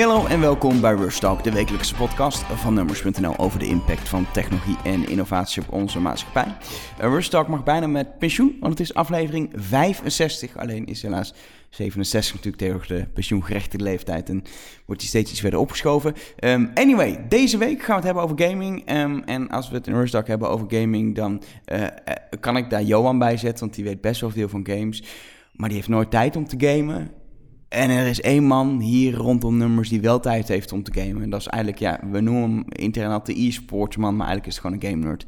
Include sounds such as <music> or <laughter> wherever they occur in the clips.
hallo en welkom bij Rush Talk, de wekelijkse podcast van Numbers.nl over de impact van technologie en innovatie op onze maatschappij. Uh, Rush Talk mag bijna met pensioen, want het is aflevering 65. Alleen is helaas 67 natuurlijk tegen de pensioengerechtigde leeftijd en wordt die steeds iets verder opgeschoven. Um, anyway, deze week gaan we het hebben over gaming. Um, en als we het in Rush Talk hebben over gaming, dan uh, kan ik daar Johan bij zetten, want die weet best wel veel van games. Maar die heeft nooit tijd om te gamen. En er is één man hier rondom nummers die wel tijd heeft om te gamen. En dat is eigenlijk, ja, we noemen hem intern altijd de e-sportsman, maar eigenlijk is het gewoon een game nerd.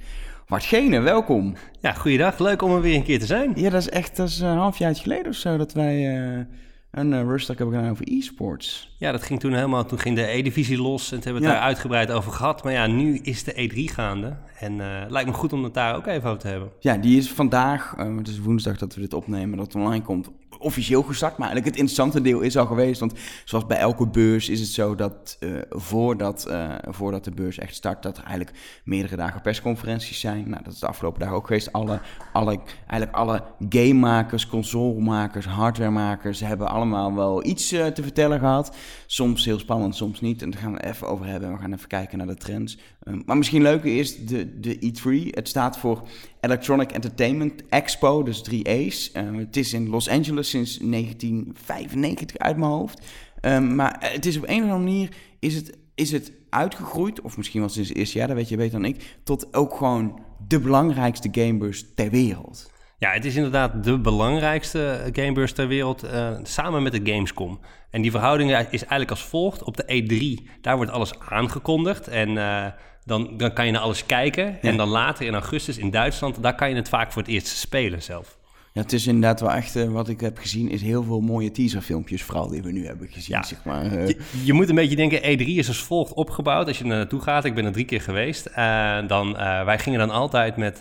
Welkom. Ja, goeiedag. Leuk om er weer een keer te zijn. Ja, dat is echt dat is een half jaar geleden of zo dat wij uh, een uh, rustig hebben gedaan over e-sports. Ja, dat ging toen helemaal, toen ging de E-divisie los en toen hebben we het ja. daar uitgebreid over gehad. Maar ja, nu is de E3 gaande en uh, lijkt me goed om het daar ook even over te hebben. Ja, die is vandaag, het is woensdag dat we dit opnemen, dat het online komt, officieel gestart. Maar eigenlijk het interessante deel is al geweest. Want zoals bij elke beurs is het zo dat uh, voordat, uh, voordat de beurs echt start, dat er eigenlijk meerdere dagen persconferenties zijn. Nou, dat is de afgelopen dagen ook geweest. Alle, alle, eigenlijk alle gamemakers, consolemakers, hardwaremakers hebben allemaal wel iets uh, te vertellen gehad. Soms heel spannend, soms niet. En daar gaan we even over hebben. We gaan even kijken naar de trends. Um, maar misschien leuker is de, de E3. Het staat voor Electronic Entertainment Expo, dus 3 A's. Um, het is in Los Angeles sinds 1995 uit mijn hoofd. Um, maar het is op een of andere manier is het, is het uitgegroeid, of misschien wel sinds het eerste jaar, dat weet je beter dan ik, tot ook gewoon de belangrijkste gamebeurs ter wereld. Ja, het is inderdaad de belangrijkste gamebeurs ter wereld, uh, samen met de Gamescom. En die verhouding is eigenlijk als volgt. Op de E3, daar wordt alles aangekondigd en... Uh, dan, dan kan je naar alles kijken. Ja. En dan later in augustus in Duitsland, daar kan je het vaak voor het eerst spelen zelf. Ja, het is inderdaad wel echt, uh, wat ik heb gezien, is heel veel mooie teaserfilmpjes, vooral die we nu hebben gezien, ja. zeg maar. Uh. Je, je, moet een beetje denken, E3 is als volgt opgebouwd. Als je er naartoe gaat, ik ben er drie keer geweest. Uh, dan, wij gingen dan altijd met,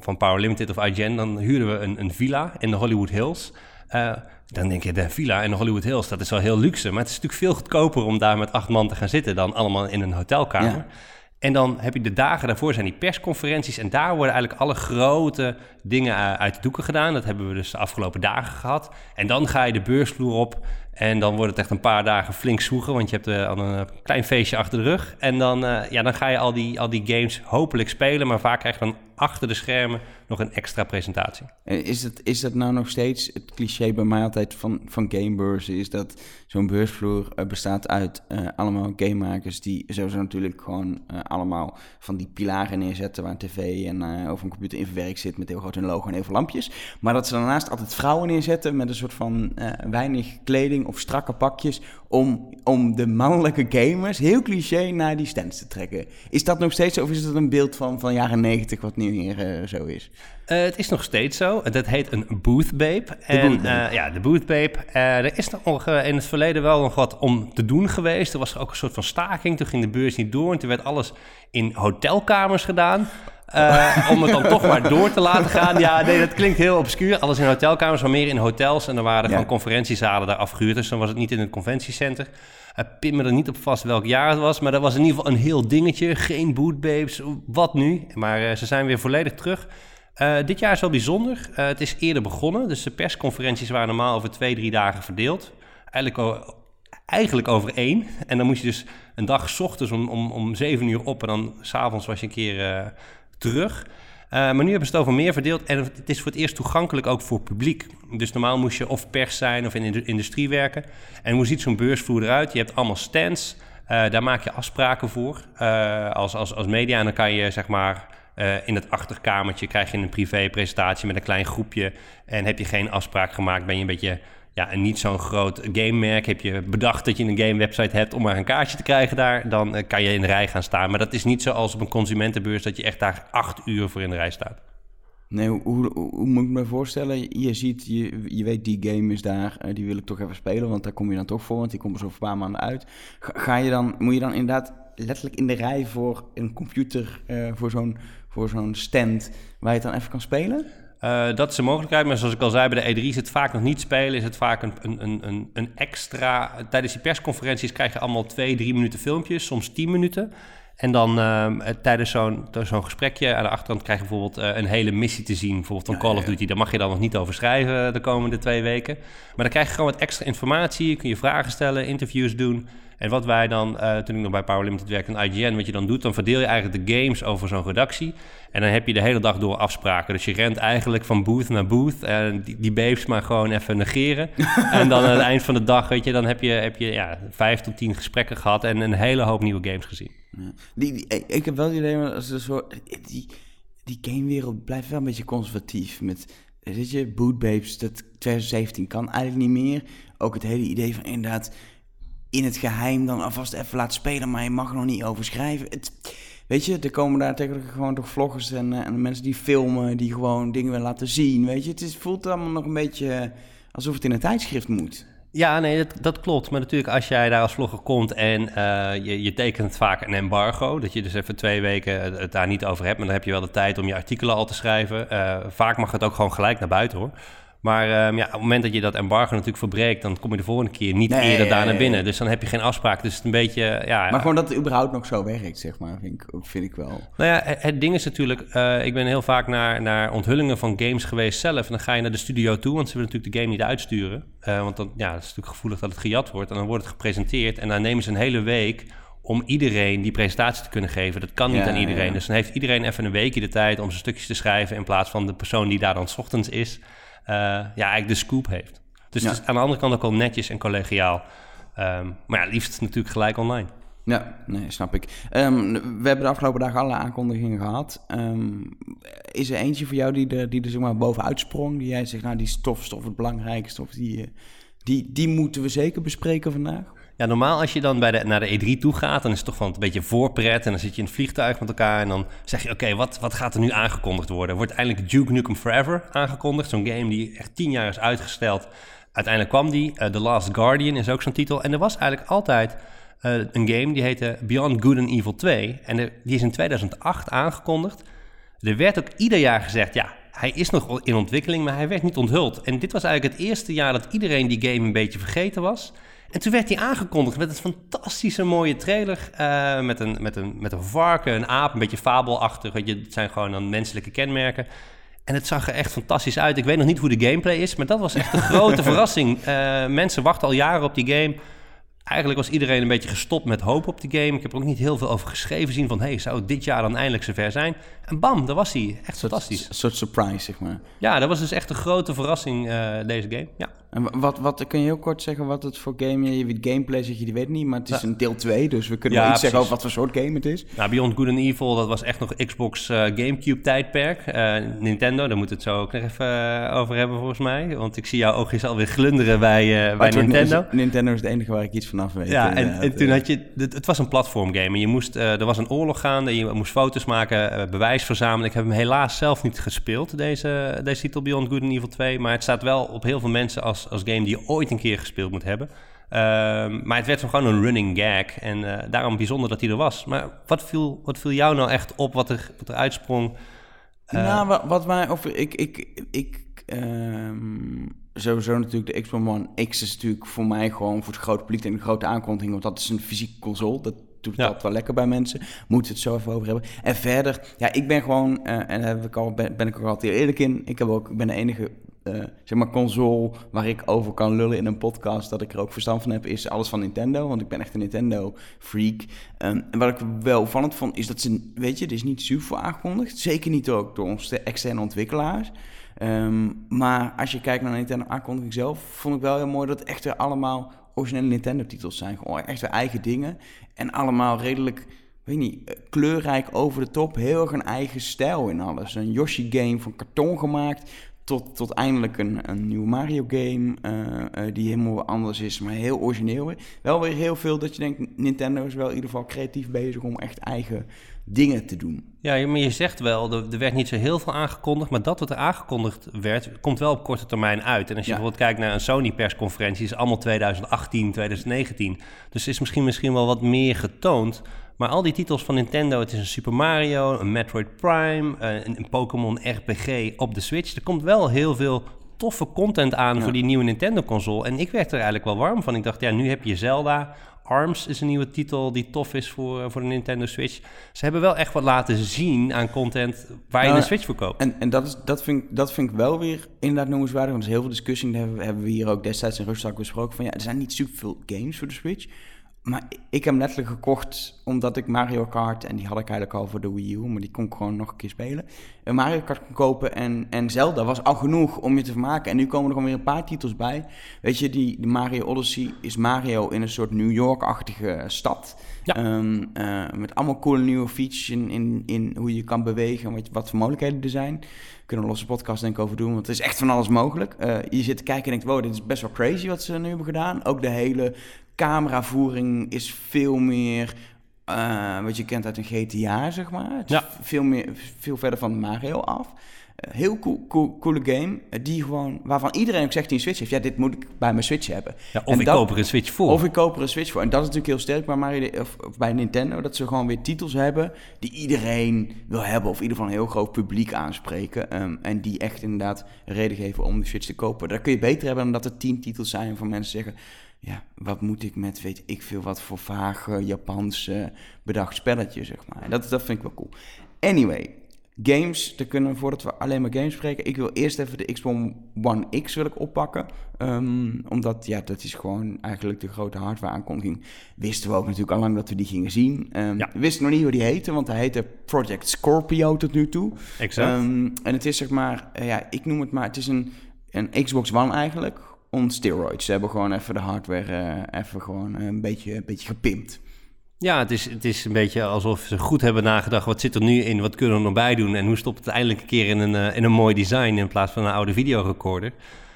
van Power Limited of IGN, dan huurden we een, een villa in de Hollywood Hills. dan denk je, de villa in de Hollywood Hills, dat is wel heel luxe. Maar het is natuurlijk veel goedkoper om daar met acht man te gaan zitten dan allemaal in een hotelkamer. Ja. En dan heb je de dagen daarvoor zijn die persconferenties. En daar worden eigenlijk alle grote dingen uit de doeken gedaan. Dat hebben we dus de afgelopen dagen gehad. En dan ga je de beursvloer op. En dan wordt het echt een paar dagen flink zoegen. Want je hebt uh, al een klein feestje achter de rug. En dan, uh, ja, dan ga je al die, al die games hopelijk spelen. Maar vaak krijg je dan achter de schermen nog een extra presentatie. Is het, is dat nou nog steeds het cliché bij mij altijd van, van gamebeurzen? Is dat zo'n beursvloer uh, bestaat uit uh, allemaal gamemakers die sowieso natuurlijk gewoon uh, allemaal van die pilaren neerzetten waar een tv en of een computer in verwerkt zit met heel groot een logo en heel veel lampjes. Maar dat ze daarnaast altijd vrouwen neerzetten met een soort van weinig kleding of strakke pakjes om, om de mannelijke gamers heel cliché naar die stands te trekken. Is dat nog steeds zo of is het een beeld van, van jaren negentig wat nu hier uh, zo is? Uh, het is nog steeds zo. Dat heet een booth babe. En, booth babe. Uh, ja, de booth babe. er is nog in het verleden wel nog wat om te doen geweest. Er was ook een soort van staking. Toen ging de beurs niet door en toen werd alles in hotelkamers gedaan. Uh, om het dan toch maar door te laten gaan. Ja, nee, dat klinkt heel obscuur. Alles in hotelkamers, maar meer in hotels. En er waren ja. gewoon conferentiezalen daar afgehuurd. Dus dan was het niet in het conventiecenter. Uh, pin me er niet op vast welk jaar het was. Maar dat was in ieder geval een heel dingetje. Geen bootbabes, wat nu? Maar uh, ze zijn weer volledig terug. Uh, dit jaar is wel bijzonder. Het is eerder begonnen. Dus de persconferenties waren normaal over twee, drie dagen verdeeld. Eigenlijk, eigenlijk over één. En dan moest je dus een dag s ochtends om, om, om zeven uur op. En dan s'avonds was je een keer uh, terug. maar nu hebben ze het over meer verdeeld. En het is voor het eerst toegankelijk ook voor publiek. Dus normaal moest je of pers zijn of in de industrie werken. En hoe ziet zo'n beursvloer eruit? Je hebt allemaal stands. daar maak je afspraken voor als, als, als media. En dan kan je zeg maar in het achterkamertje krijg je een privé-presentatie met een klein groepje. En heb je geen afspraak gemaakt, ben je een beetje ja, een niet zo'n groot gamemerk. Heb je bedacht dat je een game-website hebt om maar een kaartje te krijgen daar, dan uh, kan je in de rij gaan staan. Maar dat is niet zoals op een consumentenbeurs dat je echt daar acht uur voor in de rij staat. Nee, hoe, hoe, moet ik me voorstellen? Je ziet, je, je weet die game is daar, uh, die wil ik toch even spelen, want daar kom je dan toch voor, want die komt er zo een paar maanden uit. Ga, je dan, moet je dan inderdaad letterlijk in de rij voor een computer, uh, voor zo'n voor zo'n stand waar je het dan even kan spelen? Uh, dat is een mogelijkheid, maar zoals ik al zei, bij de E3 is het vaak nog niet spelen. Is het vaak een, een, een, een extra... Tijdens die persconferenties krijg je allemaal twee, drie minuten filmpjes, soms tien minuten. En dan uh, tijdens zo'n zo'n gesprekje aan de achterkant krijg je bijvoorbeeld uh, een hele missie te zien. Bijvoorbeeld van Call of Duty. Daar mag je dan nog niet over schrijven de komende twee weken. Maar dan krijg je gewoon wat extra informatie. Kun je vragen stellen, interviews doen. En wat wij dan, uh, toen ik nog bij Power Limited werkte in IGN, wat je dan doet, dan verdeel je eigenlijk de games over zo'n redactie. En dan heb je de hele dag door afspraken. Dus je rent eigenlijk van booth naar booth. En die, die babes maar gewoon even negeren. <laughs> en dan aan het eind van de dag, weet je, dan heb je, heb je ja, vijf tot tien gesprekken gehad en een hele hoop nieuwe games gezien. Ik heb wel het idee, als een soort, die, die gamewereld blijft wel een beetje conservatief. Met, weet je, bootbabes, dat 2017 kan eigenlijk niet meer. Ook het hele idee van inderdaad in het geheim dan alvast even laten spelen, maar je mag nog niet over schrijven. Het, weet je, er komen daar tegenwoordig gewoon toch vloggers en, uh, en mensen die filmen, die gewoon dingen willen laten zien. Weet je, het is, voelt allemaal nog een beetje alsof het in een tijdschrift moet. Ja, nee, dat, dat, klopt. Maar natuurlijk, als jij daar als vlogger komt en uh, je, je tekent vaak een embargo, dat je dus even twee weken het, daar niet over hebt, maar dan heb je wel de tijd om je artikelen al te schrijven. Uh, vaak mag het ook gewoon gelijk naar buiten hoor. Maar um, ja, op het moment dat je dat embargo natuurlijk verbreekt, dan kom je de volgende keer niet nee, eerder daar naar binnen. Dus dan heb je geen afspraak. Dus het een beetje. Ja, maar gewoon dat het überhaupt nog zo werkt, zeg maar, vind ik, vind ik wel. Nou ja, het, ding is natuurlijk. Uh, ik ben heel vaak naar, naar onthullingen van games geweest zelf. En dan ga je naar de studio toe, want ze willen natuurlijk de game niet uitsturen. Uh, want dan ja, het is natuurlijk gevoelig dat het gejat wordt. En dan wordt het gepresenteerd. En dan nemen ze een hele week om iedereen die presentatie te kunnen geven. Dat kan niet ja, aan iedereen. Ja. Dus dan heeft iedereen even een weekje de tijd om zijn stukjes te schrijven. In plaats van de persoon die daar dan s ochtends is. Uh, ja, eigenlijk de scoop heeft. Dus ja. het is aan de andere kant ook al netjes en collegiaal. Um, maar ja, liefst natuurlijk gelijk online. Ja, nee, snap ik. Um, we hebben de afgelopen dagen alle aankondigingen gehad. Um, is er eentje voor jou die er, die er zeg maar bovenuit sprong? Die jij zegt, nou die stof, stof het belangrijkste. Of die, eh, die, die moeten we zeker bespreken vandaag? Ja, normaal als je dan bij de, naar de E3 toe gaat, dan is het toch van een beetje voorpret. En dan zit je in het vliegtuig met elkaar en dan zeg je... oké, wat, wat gaat er nu aangekondigd worden? Wordt eindelijk Duke Nukem Forever aangekondigd? Zo'n game die echt tien jaar is uitgesteld. Uiteindelijk kwam die. Uh, The Last Guardian is ook zo'n titel. En er was eigenlijk altijd uh, een game die heette Beyond Good and Evil 2. En die is in 2008 aangekondigd. Er werd ook ieder jaar gezegd... ja, hij is nog in ontwikkeling, maar hij werd niet onthuld. En dit was eigenlijk het eerste jaar dat iedereen die game een beetje vergeten was... En toen werd hij aangekondigd met een fantastische mooie trailer. Uh, met, een, met, een, met een varken, een aap, een beetje fabelachtig. Weet je, het zijn gewoon dan menselijke kenmerken. En het zag er echt fantastisch uit. Ik weet nog niet hoe de gameplay is, maar dat was echt een grote <laughs> verrassing. Uh, mensen wachten al jaren op die game. Eigenlijk was iedereen een beetje gestopt met hoop op die game. Ik heb er ook niet heel veel over geschreven zien van... hey, zou het dit jaar dan eindelijk zover zijn? En bam, daar was hij. Echt fantastisch. Een soort surprise, zeg maar. Ja, dat was dus echt een grote verrassing, uh, deze game. Ja. En wat, wat kun je heel kort zeggen wat het voor game is? Je weet gameplay zeg je, die weet niet, maar het is ja. een deel 2, dus we kunnen ja, iets zeggen over wat voor soort game het is. Nou, Beyond Good and Evil, dat was echt nog Xbox uh, Gamecube tijdperk. Uh, Nintendo, daar moeten we het zo ook nog even over hebben volgens mij, want ik zie jouw oogjes alweer glunderen bij, bij Nintendo. Is, Nintendo is het enige waar ik iets vanaf. Ja, en, en toen had je, het, het was een platformgame en je moest, er was een oorlog gaande, je moest foto's maken, bewijs verzamelen. Ik heb hem helaas zelf niet gespeeld, deze, deze titel Beyond Good and Evil 2, maar het staat wel op heel veel mensen als, als game die je ooit een keer gespeeld moet hebben. Uh, maar het werd gewoon een running gag. En uh, daarom bijzonder dat hij er was. Maar wat viel, wat viel jou nou echt op wat er, wat er uitsprong? Uh... Nou, wat, wat mij over. Ik. ik, ik um, sowieso natuurlijk de Xbox One X is natuurlijk voor mij gewoon voor het grote publiek en een grote aankondiging. Want dat is een fysieke console. Dat doet ja. dat wel lekker bij mensen. Moeten het zo even over hebben. En verder, ja, ik ben gewoon, en daar heb ik al, ben, ben ik ook altijd eerlijk in. Ik heb ook, ik ben de enige uh, zeg maar console waar ik over kan lullen in een podcast, dat ik er ook verstand van heb, is alles van Nintendo. Want ik ben echt een Nintendo freak. Um, en wat ik wel opvallend vond, is dat ze, weet je, er is niet super aangekondigd. Zeker niet ook door onze externe ontwikkelaars. Um, maar als je kijkt naar de Nintendo aankondiging zelf, vond ik wel heel mooi dat het echt weer allemaal originele Nintendo-titels zijn. Gewoon echt weer eigen dingen. En allemaal redelijk weet niet, kleurrijk over de top. Heel erg een eigen stijl in alles. Een Yoshi-game van karton gemaakt tot, tot eindelijk een, een nieuwe Mario game uh, uh, die helemaal anders is, maar heel origineel. Wel weer heel veel dat je denkt, Nintendo is wel in ieder geval creatief bezig om echt eigen dingen te doen. Ja, maar je zegt wel, er, er werd niet zo heel veel aangekondigd, maar dat wat er aangekondigd werd, komt wel op korte termijn uit. En als je ja. bijvoorbeeld kijkt naar een Sony-persconferentie, is allemaal 2018, 2019. Dus is misschien, misschien wel wat meer getoond. Maar al die titels van Nintendo, het is een Super Mario, een Metroid Prime, een, een Pokémon RPG op de Switch. Er komt wel heel veel toffe content aan voor die nieuwe Nintendo-console. En ik werd er eigenlijk wel warm van. Ik dacht, ja, nu heb je Zelda. ARMS is een nieuwe titel die tof is voor, voor de Nintendo Switch. Ze hebben wel echt wat laten zien aan content waar je Nou, een Switch voor koopt. En, en dat, is, dat, vind ik, dat vind ik wel weer inderdaad noemenswaardig. Want er is heel veel discussie. Hebben, we- hebben we hier ook destijds in Rusland besproken. Van ja, er zijn niet superveel games voor de Switch. Maar ik heb hem letterlijk gekocht omdat ik Mario Kart... en die had ik eigenlijk al voor de Wii U... maar die kon ik gewoon nog een keer spelen. Een Mario Kart kon kopen en, en Zelda was al genoeg om je te vermaken. En nu komen er gewoon weer een paar titels bij. Weet je, die, die Mario Odyssey is Mario in een soort New York-achtige stad... Ja. Ehm, eh, met allemaal coole nieuwe features in, in, in hoe je kan bewegen en wat, wat voor mogelijkheden er zijn. We kunnen een losse podcast denk ik over doen, want het is echt van alles mogelijk. Eh, je zit te kijken en denkt, wow, dit is best wel crazy wat ze nu hebben gedaan. Ook de hele cameravoering is veel meer eh, wat je kent uit een GTA, zeg maar. Het is Ja. veel, meer, veel verder van Mario af. Eh, heel cool, cool, coole game, eh, die gewoon, waarvan iedereen ook zegt die een Switch heeft. Ja, dit moet ik bij mijn Switch hebben. Ja, of En ik dat- koop er een Switch voor. of ik koop er een Switch voor. En dat is natuurlijk heel sterk bij, Mario, of, of bij Nintendo. Dat ze gewoon weer titels hebben die iedereen wil hebben. Of in ieder geval een heel groot publiek aanspreken. Ehm, en die echt inderdaad reden geven om de Switch te kopen. Dat kun je beter hebben dan dat er tien titels zijn waarvan mensen zeggen... Ja, wat moet ik met weet ik veel wat voor vage Japanse bedacht spelletje, zeg maar. Dat, dat vind ik wel cool. Anyway, games, daar kunnen we voordat we alleen maar games spreken. Ik wil eerst even de Xbox One X wil ik oppakken. Ehm, omdat, ja, dat is gewoon eigenlijk de grote hardware aankondiging. Wisten we ook natuurlijk al lang dat we die gingen zien. Ja. We wisten nog niet hoe die heette, want hij heette Project Scorpio tot nu toe. Exact. Ehm, en het is zeg maar, eh, ja, ik noem het maar, het is een, een Xbox One eigenlijk on steroids. Ze hebben gewoon even de hardware eh, even gewoon een beetje, een beetje gepimpt. Ja, het is, het is een beetje alsof ze goed hebben nagedacht. Wat zit er nu in? Wat kunnen we nog bij doen? En hoe stopt het eindelijk een keer in een, eh, in een mooi design in plaats van een oude videorecorder?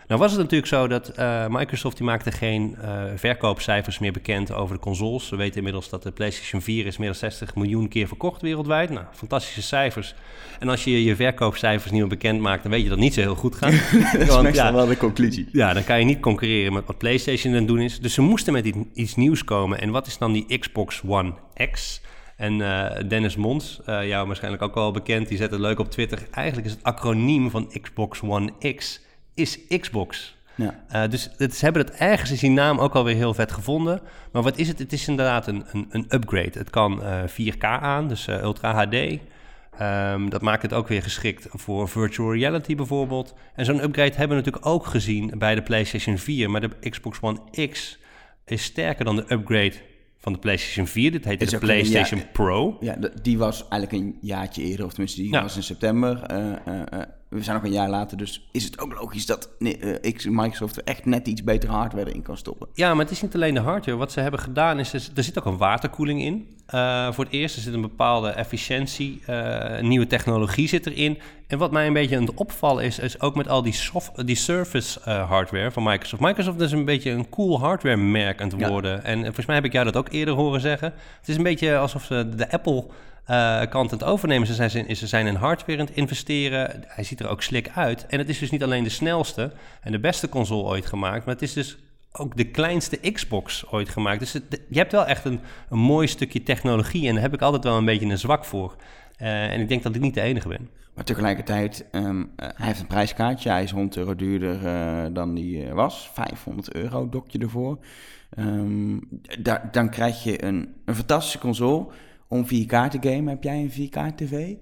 Nou was het natuurlijk zo dat eh, Microsoft die maakte geen eh, verkoopcijfers meer bekend over de consoles. We weten inmiddels dat de PlayStation 4 is meer dan 60 miljoen keer verkocht wereldwijd. Nou, fantastische cijfers. En als je je verkoopcijfers niet meer bekend maakt, dan weet je dat het niet zo heel goed gaat. <laughs> dat is Want, meestal ja, wel de conclusie. ja, dan kan je niet concurreren met wat PlayStation aan het doen is. Dus ze moesten met iets- nieuws komen. En wat is dan die Xbox One X? En eh, Dennis Mons, jou waarschijnlijk ook wel bekend, die zette het leuk op Twitter. Eigenlijk is het acroniem van Xbox One X is Xbox. Ja. Eh, dus het, ze hebben het ergens is die naam ook alweer heel vet gevonden. Maar wat is het? Het is inderdaad een, een, een upgrade. Het kan eh, 4K aan, dus eh, Ultra HD. Ehm, dat maakt het ook weer geschikt voor virtual reality bijvoorbeeld. En zo'n upgrade hebben we natuurlijk ook gezien bij de PlayStation 4. Maar de Xbox One X is sterker dan de upgrade van de PlayStation 4. Dit heet Is de ook een- ja, PlayStation Pro. Ja, die was eigenlijk een jaartje eerder, of tenminste die Ja. was in september. Eh, eh, eh, we zijn nog een jaar later, dus is het ook logisch dat eh, Microsoft er echt net iets betere hardware in kan stoppen. Ja, maar het is niet alleen de hardware. Wat ze hebben gedaan is, er- zit ook een waterkoeling in. Eh, voor het eerst er zit een bepaalde efficiëntie, eh, nieuwe technologie zit erin. En wat mij een beetje aan het opvallen is, is ook met al die, soft, die Surface hardware van Microsoft. Microsoft is een beetje een cool hardware merk aan het Ja. worden. En volgens mij heb ik jou dat ook eerder horen zeggen. Het is een beetje alsof ze de Apple eh, aan het overnemen. Ze zijn, ze zijn in hardware aan het investeren. Hij ziet er ook slik uit. En het is dus niet alleen de snelste en de beste console ooit gemaakt, maar het is dus ook de kleinste Xbox ooit gemaakt. Dus je hebt wel echt een, een mooi stukje technologie en daar heb ik altijd wel een beetje een zwak voor. Eh, en ik denk dat ik niet de enige ben. Maar tegelijkertijd, ehm, eh, hij heeft een prijskaartje. Hij is 100 euro duurder dan die was. 500 euro dokje ervoor. Ehm, da- dan krijg je een, een fantastische console om 4K te gamen. Heb jij een 4K-tv?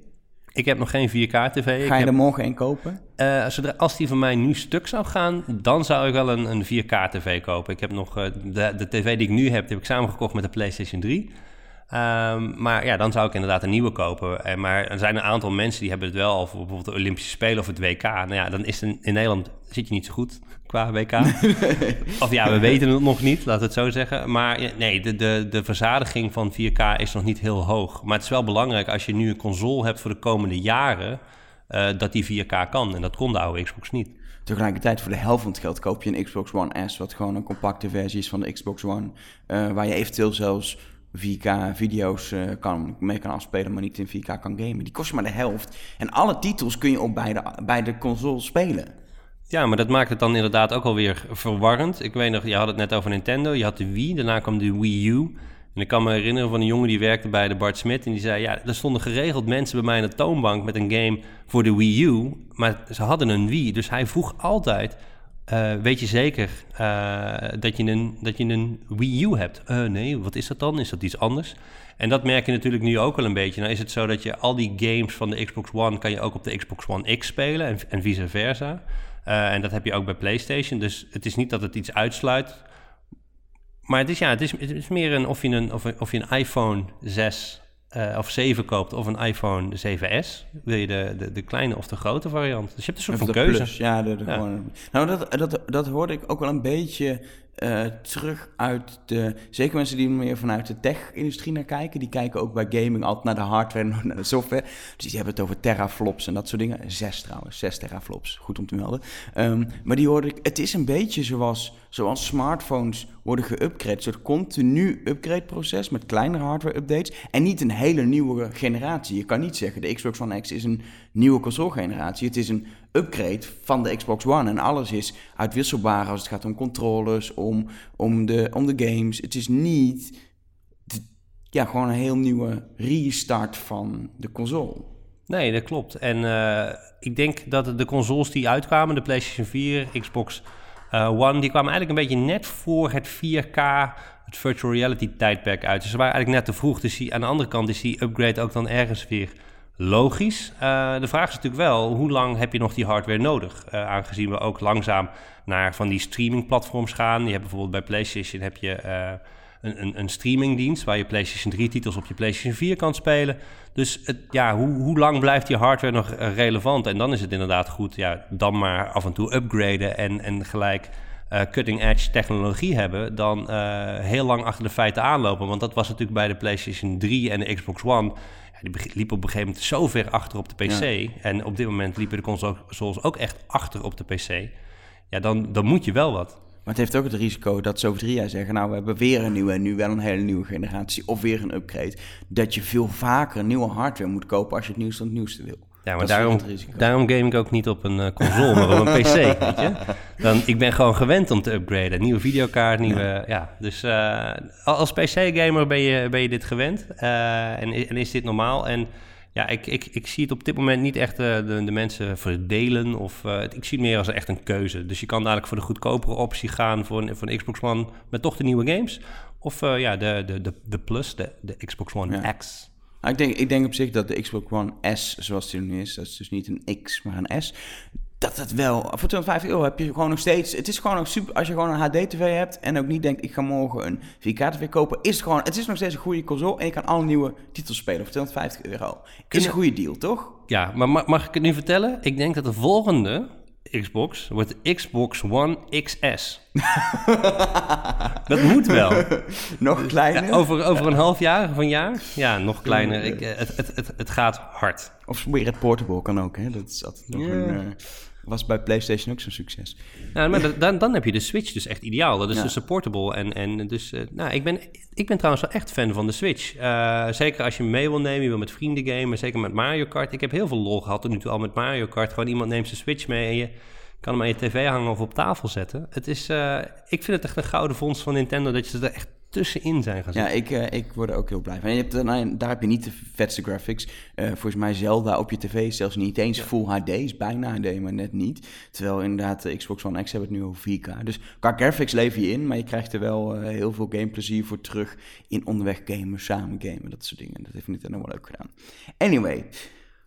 Ik heb nog geen 4K-tv. Ik Ga je heb- er morgen een kopen? Eh, zodra, als die van mij nu stuk zou gaan, dan zou ik wel een, een 4K-tv kopen. Ik heb nog eh, de, de tv die ik nu heb, die heb ik samengekocht met de PlayStation 3. Ehm, maar ja, dan zou ik inderdaad een nieuwe kopen. Eh, maar er zijn een aantal mensen die hebben het wel al voor bijvoorbeeld de Olympische Spelen of het WK. Nou ja, dan is het in Nederland zit je niet zo goed qua WK. of ja, we weten het nog niet, laten we het zo zeggen. Maar nee, de, de, de verzadiging van 4K is nog niet heel hoog. Maar het is wel belangrijk als je nu een console hebt voor de komende jaren, eh, dat die 4K kan. En dat kon de oude Xbox niet. Tegelijkertijd voor de helft van het geld koop je een Xbox One S, wat gewoon een compacte versie is van de Xbox One, eh, waar je eventueel zelfs 4K-video's eh, kan, mee kan afspelen, maar niet in 4K kan gamen. Die kost je maar de helft. En alle titels kun je op beide, beide consoles spelen. Ja, maar dat maakt het dan inderdaad ook alweer verwarrend. Ik weet nog, je had het net over Nintendo, je had de Wii, daarna kwam de Wii U. En ik kan me herinneren van een jongen die werkte bij de Bart Smit. En die zei, ja, er stonden geregeld mensen bij mij in de toonbank met een game voor de Wii U. Maar ze hadden een Wii. Dus hij vroeg altijd, uh, weet je zeker uh, dat, je een, dat je een Wii U hebt? Uh, nee, wat is dat dan? Is dat iets anders? En dat merk je natuurlijk nu ook wel een beetje. Nou is het zo dat je al die games van de Xbox One... kan je ook op de Xbox One X spelen en, en vice versa. En dat heb je ook bij PlayStation. Dus het is niet dat het iets uitsluit. Maar het is, ja, het is, het is meer een of je een, of, of je een iPhone 6 uh, of 7 koopt of een iPhone 7S. Wil je de, de, de kleine of de grote variant? Dus je hebt een soort van keuze. Plus, ja, de, de ja. Gewoon, nou, dat, dat, dat hoorde ik ook wel een beetje uh, terug uit de... Zeker mensen die meer vanuit de tech-industrie naar kijken. Die kijken ook bij gaming altijd naar de hardware en <laughs> naar de software. Dus die hebben het over teraflops en dat soort dingen. Zes trouwens, zes teraflops. Goed om te melden. Um, maar die hoorde ik... Het is een beetje zoals, zoals smartphones worden geüpgrade. Een soort continu upgrade proces met kleinere hardware updates. En niet een hele nieuwe generatie. Je kan niet zeggen de Xbox One X is een nieuwe console generatie. Het is een upgrade van de Xbox One. En alles is uitwisselbaar als het gaat om controllers, om, om, de, om de games. Het is niet ja, gewoon een heel nieuwe restart van de console. Nee, dat klopt. En uh, ik denk dat de consoles die uitkwamen, de PlayStation 4, Xbox uh, One, die kwamen eigenlijk een beetje net voor het 4K, het virtual reality tijdperk uit. Dus ze waren eigenlijk net te vroeg. Dus die, aan de andere kant is die upgrade ook dan ergens weer logisch. Uh, de vraag is natuurlijk wel, hoe lang heb je nog die hardware nodig? Uh, aangezien we ook langzaam naar van die streamingplatforms gaan. Je hebt bijvoorbeeld bij PlayStation heb je, uh, een, een, een, streamingdienst... waar je PlayStation 3 titels op je PlayStation 4 kan spelen. Dus ja, hoe, hoe lang blijft die hardware nog relevant? En dan is het inderdaad goed, ja, dan maar af en toe upgraden... en, en gelijk cutting-edge technologie hebben... dan heel lang achter de feiten aanlopen. Want dat was natuurlijk bij de PlayStation 3 en de Xbox One die liep op een gegeven moment zo ver achter op de PC. En op dit moment liepen de consoles ook echt achter op de PC. Ja, dan, dan moet je wel wat. Maar het heeft ook het risico dat zo over drie jaar zeggen... nou, we hebben weer een nieuwe en nu wel een hele nieuwe generatie... of weer een upgrade. Dat je veel vaker nieuwe hardware moet kopen... als je het nieuwste van het nieuwste wil. Ja, maar daarom, daarom game ik ook niet op een uh, console, maar op een <laughs> PC, weet je. Dan, ik ben gewoon gewend om te upgraden. Nieuwe videokaart, nieuwe... Ja, ja dus uh, als PC-gamer ben je, ben je dit gewend. Uh, en, en is dit normaal. En ja, ik, ik, ik zie het op dit moment niet echt de, de mensen verdelen. Of, ik zie het meer als echt een keuze. Dus je kan dadelijk voor de goedkopere optie gaan voor een, voor een Xbox One... met toch de nieuwe games. Of ja, de, de, de, de Plus, de, de Xbox One ja. X... Ik, denk, ik denk op zich dat de Xbox One S, zoals die nu is, dat is dus niet een X, maar een S, dat het wel, voor 250 euro heb je gewoon nog steeds, het is gewoon nog super, als je gewoon een HD-TV hebt en ook niet denkt, ik ga morgen een 4K-TV kopen, is het gewoon, het is nog steeds een goede console en je kan alle nieuwe titels spelen voor 250 euro. Is een goede deal, toch? Ja, maar mag ik het nu vertellen? Ik denk dat de volgende Xbox wordt Xbox One XS. dat moet wel. <laughs> nog kleiner? over, over een half jaar of een jaar? Ja, nog kleiner. Ik, eh, het, het, het, het gaat hard. Of weer het portable kan ook, hè? Dat is altijd nog een... Uh, was bij PlayStation ook zo'n succes. Nou, maar dan, dan heb je de Switch dus echt ideaal. Dat is ja. dus supportable. En, en dus, uh, nou, ik ben, ik ben trouwens wel echt fan van de Switch. Uh, zeker als je mee wil nemen, je wil met vrienden gamen, zeker met Mario Kart. Ik heb heel veel lol gehad tot nu toe al met Mario Kart. Gewoon iemand neemt zijn Switch mee en je kan hem aan je tv hangen of op tafel zetten. Het is, uh, ik vind het echt een gouden fonds van Nintendo dat je er echt tussenin zijn gaan Ja, ik, uh, ik word er ook heel blij van. En je hebt, nou, daar heb je niet de vetste graphics. Uh, volgens mij Zelda op je tv is zelfs niet eens ja. full HD, is bijna HD, maar net niet. Terwijl inderdaad de Xbox One X hebben het nu over 4K. Dus qua graphics lever je in, maar je krijgt er wel uh, heel veel gameplezier voor terug in onderweg gamen, samen gamen, dat soort dingen. Dat heeft Nintendo wel leuk gedaan. Anyway,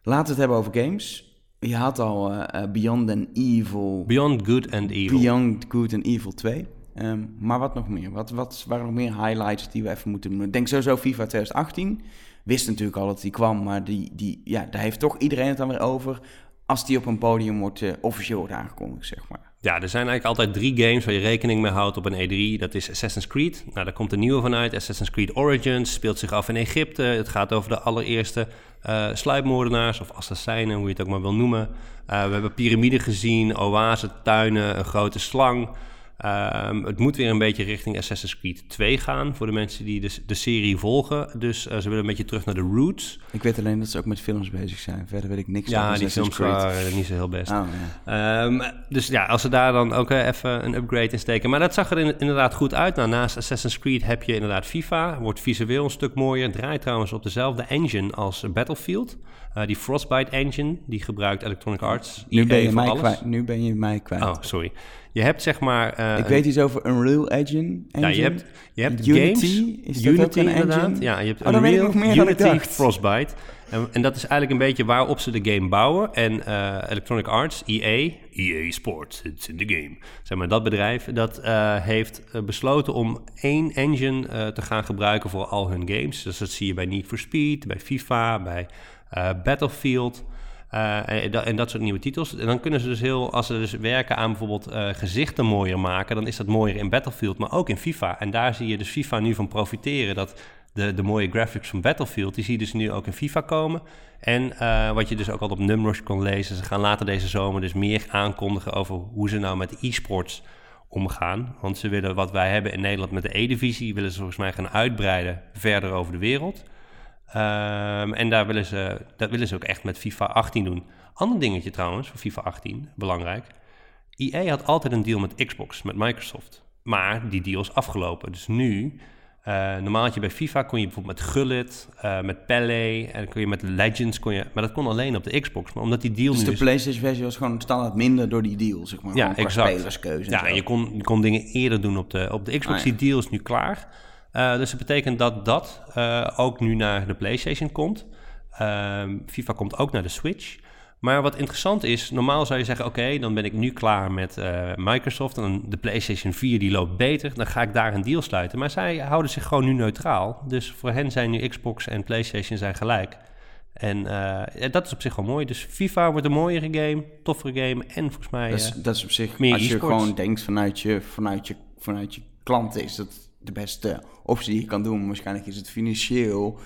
laten we het hebben over games. Je had al Beyond and Evil. Beyond Good and Evil. Beyond Good and Evil 2. Um, maar wat nog meer? Wat, wat waren nog meer highlights die we even moeten? Ik denk sowieso FIFA 2018. Wist natuurlijk al dat die kwam, maar die, die, ja, daar heeft toch iedereen het dan weer over. Als die op een podium wordt, uh, officieel wordt aangekondigd, zeg maar. Ja, er zijn eigenlijk altijd drie games waar je rekening mee houdt op een E3. Dat is Assassin's Creed. Nou, daar komt een nieuwe vanuit. Assassin's Creed Origins speelt zich af in Egypte. Het gaat over de allereerste uh, sluipmoordenaars of assassijnen, hoe je het ook maar wil noemen. Uh, we hebben piramiden gezien, oase, tuinen, een grote slang. Ehm, het moet weer een beetje richting Assassin's Creed 2 gaan voor de mensen die de, de serie volgen. Dus ze willen een beetje terug naar de roots. Ik weet alleen dat ze ook met films bezig zijn. Verder weet ik niks ja, over die films Creed. waren niet zo heel best. Oh, ja. Ehm, dus ja, als ze daar dan ook even een upgrade in steken. Maar dat zag er inderdaad goed uit. Nou, naast Assassin's Creed heb je inderdaad FIFA. Wordt visueel een stuk mooier. Draait trouwens op dezelfde engine als Battlefield. Uh, die Frostbite engine, die gebruikt Electronic Arts. Nu ben, je mij kwijt, nu ben je mij kwijt. Oh, sorry. Je hebt zeg maar... eh, ik weet iets over Unreal Engine. Ja, je engine. hebt, je hebt Unity, games. is dat ook Unity een inderdaad. engine? Ja, je hebt Oh, Unreal, nog meer Unity. Frostbite. En, en dat is eigenlijk een beetje waarop ze de game bouwen. En eh, Electronic Arts, EA, EA Sports, it's in the game. Zeg maar, dat bedrijf, dat eh, heeft eh, besloten om één engine eh, te gaan gebruiken voor al hun games. Dus dat zie je bij Need for Speed, bij FIFA, bij eh, Battlefield... Eh, en, dat, soort nieuwe titels. En dan kunnen ze dus heel, als ze dus werken aan bijvoorbeeld eh, gezichten mooier maken, dan is dat mooier in Battlefield, maar ook in FIFA. En daar zie je dus FIFA nu van profiteren. Dat de, de mooie graphics van Battlefield, die zie je dus nu ook in FIFA komen. En eh, wat je dus ook al op Numrush kon lezen, ze gaan later deze zomer dus meer aankondigen over hoe ze nou met e-sports omgaan. Want ze willen wat wij hebben in Nederland met de E-divisie, willen ze volgens mij gaan uitbreiden verder over de wereld. Ehm, en daar willen ze, dat willen ze ook echt met FIFA 18 doen. Ander dingetje trouwens, voor FIFA 18, belangrijk. EA had altijd een deal met Xbox, met Microsoft. Maar die deal is afgelopen. Dus nu, eh, normaal had je bij FIFA kon je bijvoorbeeld met Gullit, eh, met Pele, en kon je met Legends, kon je, maar dat kon alleen op de Xbox. Maar omdat die deal Dus nu de is- PlayStation versie was gewoon standaard minder door die deal, zeg maar. Ja, exact. spelerskeuze en Ja, en je kon, je kon dingen eerder doen op de, op de Xbox. Ah, ja. Die deal is nu klaar. Eh, dus dat betekent dat dat eh, ook nu naar de PlayStation komt. Ehm, FIFA komt ook naar de Switch. Maar wat interessant is, normaal zou je zeggen: oké, dan ben ik nu klaar met eh, Microsoft en de PlayStation 4 die loopt beter, dan ga ik daar een deal sluiten. Maar zij houden zich gewoon nu neutraal. Dus voor hen zijn nu Xbox en PlayStation zijn gelijk. En dat is op zich wel mooi. Dus FIFA wordt een mooiere game, toffere game en volgens mij. Dat is, dat is op zich, meer als je gewoon denkt vanuit je, vanuit, je, vanuit je klanten, is dat de beste optie die je kan doen. Waarschijnlijk is het financieel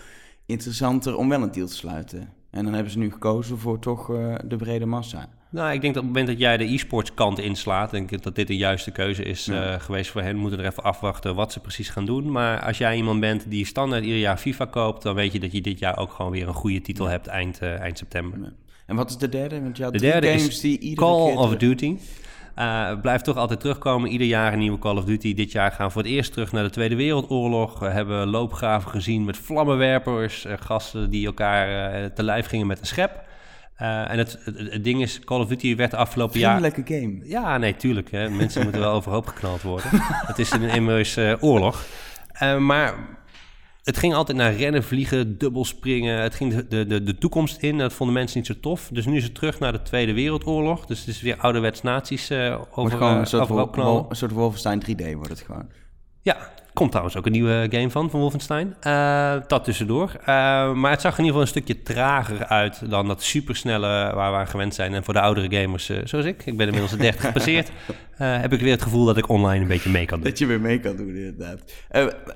interessanter om wel een deal te sluiten. En dan hebben ze nu gekozen voor toch eh, de brede massa. Nou, ik denk dat op het moment dat jij de e-sports kant inslaat, denk ik dat dit de juiste keuze is Ja. eh, geweest voor hen. We moeten er even afwachten wat ze precies gaan doen. Maar als jij iemand bent die standaard ieder jaar FIFA koopt, dan weet je dat je dit jaar ook gewoon weer een goede titel hebt eind, eh, eind september. Ja. En wat is de derde? Want je had De derde games is die iedere Call keer of Duty. Het blijft toch altijd terugkomen. Ieder jaar een nieuwe Call of Duty. Dit jaar gaan we voor het eerst terug naar de Tweede Wereldoorlog. We hebben loopgraven gezien met vlammenwerpers. eh, gasten die elkaar eh, te lijf gingen met een schep. En het, het, het ding is, Call of Duty werd de afgelopen jaar... Vriendelijke game. Ja, nee, tuurlijk. Hè. Mensen moeten wel <laughs> overhoop geknald worden. Het is een immers oorlog. Maar het ging altijd naar rennen, vliegen, dubbelspringen. Het ging de, de, de, toekomst in. Dat vonden mensen niet zo tof. Dus nu is het terug naar de Tweede Wereldoorlog. Dus het is weer ouderwets nazi's eh Wordt over, gewoon eh, een soort, knallen. Wol- een soort Wolfenstein 3D wordt het gewoon. Ja, komt trouwens ook een nieuwe game van, van Wolfenstein. Eh, dat tussendoor. Eh, maar het zag in ieder geval een stukje trager uit dan dat supersnelle waar we aan gewend zijn. En voor de oudere gamers eh, zoals ik, ik ben inmiddels de 30 <laughs> gepasseerd, heb ik weer het gevoel dat ik online een beetje mee kan doen. Dat je weer mee kan doen, inderdaad.